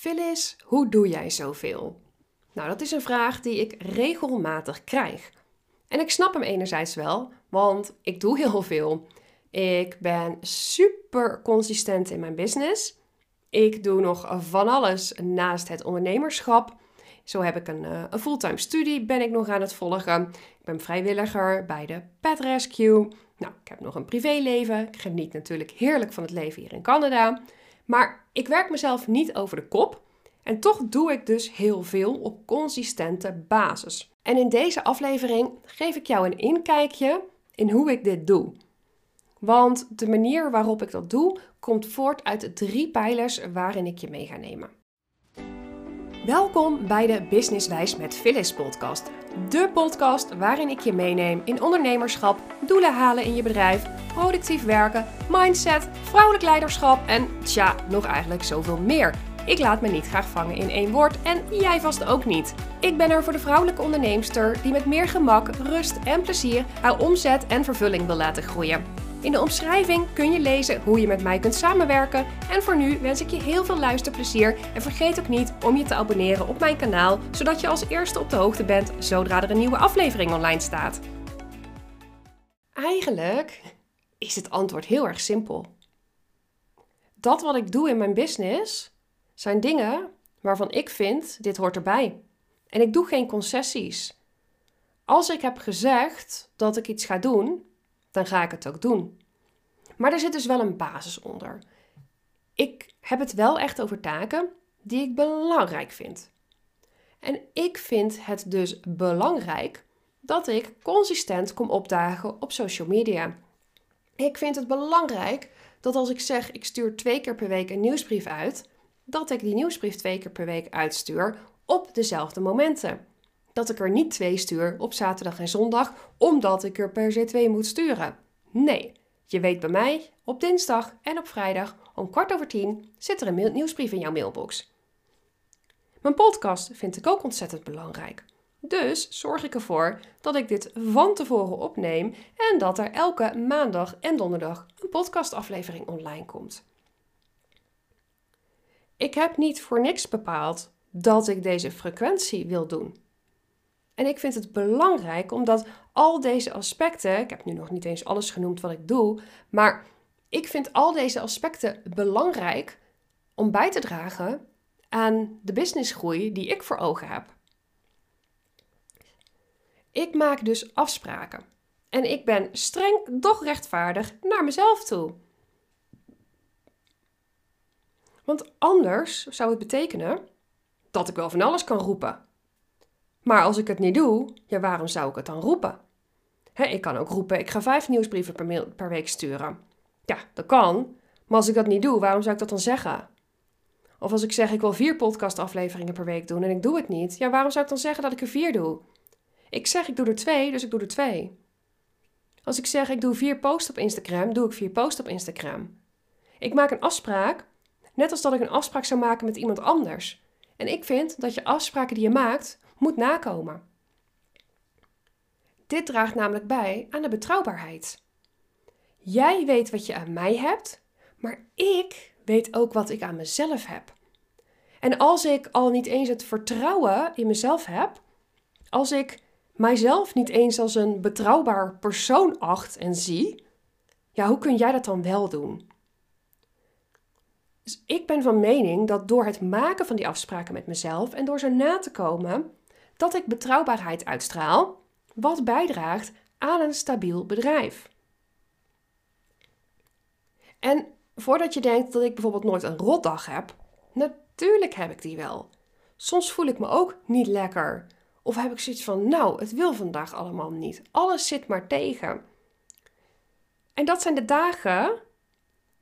Phyllis, hoe doe jij zoveel? Nou, dat is een vraag die ik regelmatig krijg. En ik snap hem enerzijds wel, want ik doe heel veel. Ik ben super consistent in mijn business. Ik doe nog van alles naast het ondernemerschap. Zo heb ik een, uh, een fulltime studie, ben ik nog aan het volgen. Ik ben vrijwilliger bij de Pet Rescue. Nou, ik heb nog een privéleven. Ik geniet natuurlijk heerlijk van het leven hier in Canada. Maar ik werk mezelf niet over de kop. En toch doe ik dus heel veel op consistente basis. En in deze aflevering geef ik jou een inkijkje in hoe ik dit doe. Want de manier waarop ik dat doe komt voort uit de drie pijlers waarin ik je mee ga nemen. Welkom bij de Businesswijs met Phyllis podcast. De podcast waarin ik je meeneem in ondernemerschap, doelen halen in je bedrijf, productief werken, mindset, vrouwelijk leiderschap en tja, nog eigenlijk zoveel meer. Ik laat me niet graag vangen in één woord en jij vast ook niet. Ik ben er voor de vrouwelijke onderneemster die met meer gemak, rust en plezier haar omzet en vervulling wil laten groeien. In de omschrijving kun je lezen hoe je met mij kunt samenwerken. En voor nu wens ik je heel veel luisterplezier. En vergeet ook niet om je te abonneren op mijn kanaal, zodat je als eerste op de hoogte bent zodra er een nieuwe aflevering online staat. Eigenlijk is het antwoord heel erg simpel. Dat wat ik doe in mijn business zijn dingen waarvan ik vind dit hoort erbij. En ik doe geen concessies. Als ik heb gezegd dat ik iets ga doen, dan ga ik het ook doen. Maar er zit dus wel een basis onder. Ik heb het wel echt over taken die ik belangrijk vind. En ik vind het dus belangrijk dat ik consistent kom opdagen op social media. Ik vind het belangrijk dat als ik zeg ik stuur twee keer per week een nieuwsbrief uit, dat ik die nieuwsbrief twee keer per week uitstuur op dezelfde momenten dat ik er niet twee stuur op zaterdag en zondag, omdat ik er per se twee moet sturen. Nee, je weet bij mij, op dinsdag en op vrijdag om kwart over tien zit er een nieuwsbrief in jouw mailbox. Mijn podcast vind ik ook ontzettend belangrijk. Dus zorg ik ervoor dat ik dit van tevoren opneem en dat er elke maandag en donderdag een podcastaflevering online komt. Ik heb niet voor niks bepaald dat ik deze frequentie wil doen. En ik vind het belangrijk omdat al deze aspecten, ik heb nu nog niet eens alles genoemd wat ik doe, maar ik vind al deze aspecten belangrijk om bij te dragen aan de businessgroei die ik voor ogen heb. Ik maak dus afspraken. En ik ben streng, doch rechtvaardig naar mezelf toe. Want anders zou het betekenen dat ik wel van alles kan roepen. Maar als ik het niet doe, ja, waarom zou ik het dan roepen? ik kan ook roepen, ik ga vijf nieuwsbrieven per, per week sturen. Ja, dat kan. Maar als ik dat niet doe, waarom zou ik dat dan zeggen? Of als ik zeg, ik wil vier podcastafleveringen per week doen en ik doe het niet. Ja, waarom zou ik dan zeggen dat ik er vier doe? Ik zeg, ik doe er twee, dus ik doe er twee. Als ik zeg, ik doe vier posts op Instagram, doe ik vier posts op Instagram. Ik maak een afspraak, net als dat ik een afspraak zou maken met iemand anders. En ik vind dat je afspraken die je maakt, moet nakomen. Dit draagt namelijk bij aan de betrouwbaarheid. Jij weet wat je aan mij hebt, maar ik weet ook wat ik aan mezelf heb. En als ik al niet eens het vertrouwen in mezelf heb, als ik mijzelf niet eens als een betrouwbaar persoon acht en zie, ja, hoe kun jij dat dan wel doen? Dus ik ben van mening dat door het maken van die afspraken met mezelf en door ze na te komen, dat ik betrouwbaarheid uitstraal, wat bijdraagt aan een stabiel bedrijf. En voordat je denkt dat ik bijvoorbeeld nooit een rotdag heb, natuurlijk heb ik die wel. Soms voel ik me ook niet lekker. Of heb ik zoiets van, nou, het wil vandaag allemaal niet. Alles zit maar tegen. En dat zijn de dagen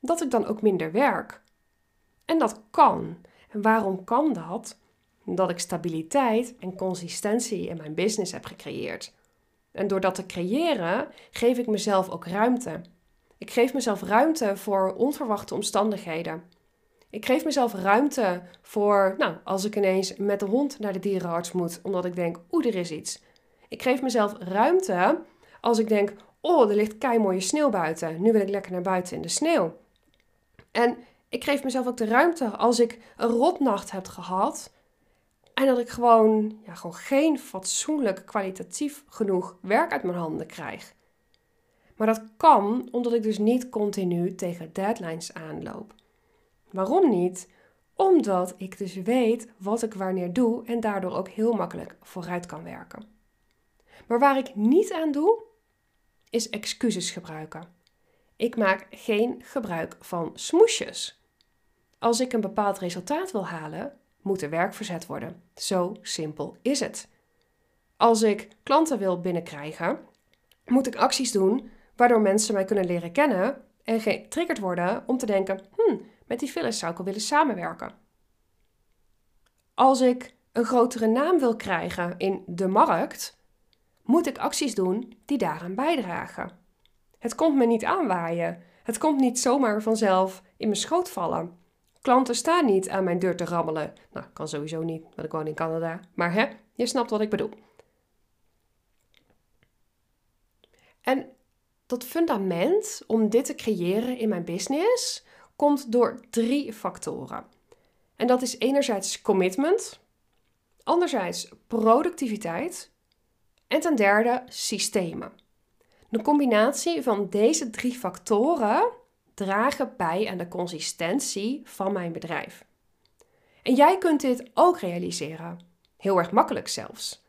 dat ik dan ook minder werk. En dat kan. En waarom kan dat? Dat ik stabiliteit en consistentie in mijn business heb gecreëerd. En door dat te creëren, geef ik mezelf ook ruimte. Ik geef mezelf ruimte voor onverwachte omstandigheden. Ik geef mezelf ruimte voor, nou, als ik ineens met de hond naar de dierenarts moet, omdat ik denk, oeh, er is iets. Ik geef mezelf ruimte als ik denk, oh, er ligt kei mooie sneeuw buiten. Nu wil ik lekker naar buiten in de sneeuw. En Ik geef mezelf ook de ruimte als ik een rotnacht heb gehad. En dat ik gewoon, ja, gewoon geen fatsoenlijk kwalitatief genoeg werk uit mijn handen krijg. Maar dat kan omdat ik dus niet continu tegen deadlines aanloop. Waarom niet? Omdat ik dus weet wat ik wanneer doe en daardoor ook heel makkelijk vooruit kan werken. Maar waar ik niet aan doe, is excuses gebruiken. Ik maak geen gebruik van smoesjes. Als ik een bepaald resultaat wil halen, moet er werk verzet worden. Zo simpel is het. Als ik klanten wil binnenkrijgen, moet ik acties doen waardoor mensen mij kunnen leren kennen en getriggerd worden om te denken: hmm, met die Phyllis zou ik wel willen samenwerken. Als ik een grotere naam wil krijgen in de markt, moet ik acties doen die daaraan bijdragen. Het komt me niet aanwaaien. Het komt niet zomaar vanzelf in mijn schoot vallen. Klanten staan niet aan mijn deur te rammelen. Nou, kan sowieso niet, want ik woon in Canada. Maar hè, je snapt wat ik bedoel. En dat fundament om dit te creëren in mijn business komt door drie factoren. En dat is enerzijds commitment, anderzijds productiviteit en ten derde systemen. De combinatie van deze drie factoren dragen bij aan de consistentie van mijn bedrijf. En jij kunt dit ook realiseren. Heel erg makkelijk zelfs.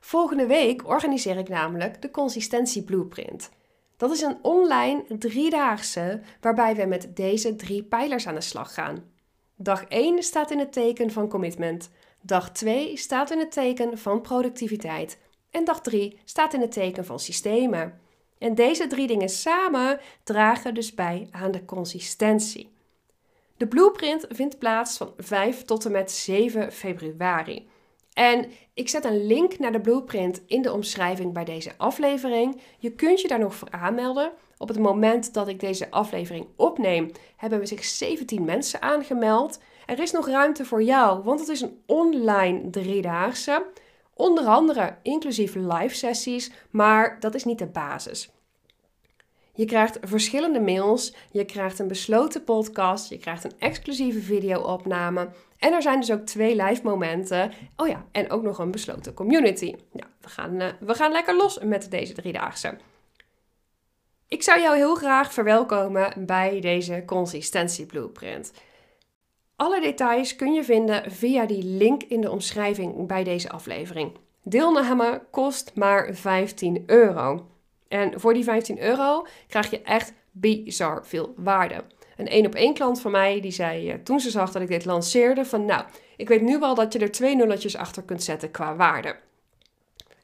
Volgende week organiseer ik namelijk de Consistentie Blueprint. Dat is een online driedaagse waarbij we met deze drie pijlers aan de slag gaan. Dag 1 staat in het teken van commitment. Dag 2 staat in het teken van productiviteit. En dag 3 staat in het teken van systemen. En deze drie dingen samen dragen dus bij aan de consistentie. De blueprint vindt plaats van 5 tot en met 7 februari. En ik zet een link naar de blueprint in de omschrijving bij deze aflevering. Je kunt je daar nog voor aanmelden. Op het moment dat ik deze aflevering opneem, hebben we zich 17 mensen aangemeld. Er is nog ruimte voor jou, want het is een online driedaagse. Onder andere inclusief live sessies, maar dat is niet de basis. Je krijgt verschillende mails, je krijgt een besloten podcast, je krijgt een exclusieve video-opname. En er zijn dus ook twee live momenten. Oh ja, en ook nog een besloten community. Ja, we gaan, uh, we gaan lekker los met deze driedaagse. Ik zou jou heel graag verwelkomen bij deze consistentie blueprint. Alle details kun je vinden via die link in de omschrijving bij deze aflevering. Deelname kost maar 15 euro. En voor die 15 euro krijg je echt bizar veel waarde. Een één op één klant van mij die zei eh, toen ze zag dat ik dit lanceerde van nou, ik weet nu wel dat je er twee nulletjes achter kunt zetten qua waarde.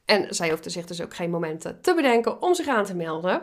En zij hoefde zich dus ook geen momenten te bedenken om zich aan te melden.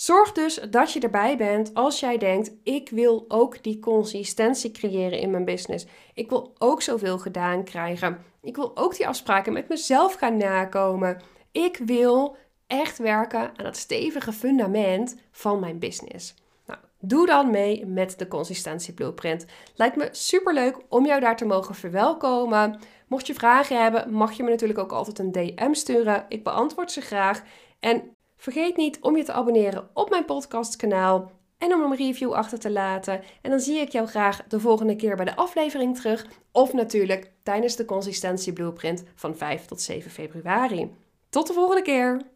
Zorg dus dat je erbij bent als jij denkt: ik wil ook die consistentie creëren in mijn business. Ik wil ook zoveel gedaan krijgen. Ik wil ook die afspraken met mezelf gaan nakomen. Ik wil echt werken aan het stevige fundament van mijn business. Nou, doe dan mee met de consistentie blueprint. Lijkt me super leuk om jou daar te mogen verwelkomen. Mocht je vragen hebben, mag je me natuurlijk ook altijd een DM sturen. Ik beantwoord ze graag. En vergeet niet om je te abonneren op mijn podcastkanaal en om een review achter te laten. En dan zie ik jou graag de volgende keer bij de aflevering terug. Of natuurlijk tijdens de consistentie blueprint van 5 tot 7 februari. Tot de volgende keer!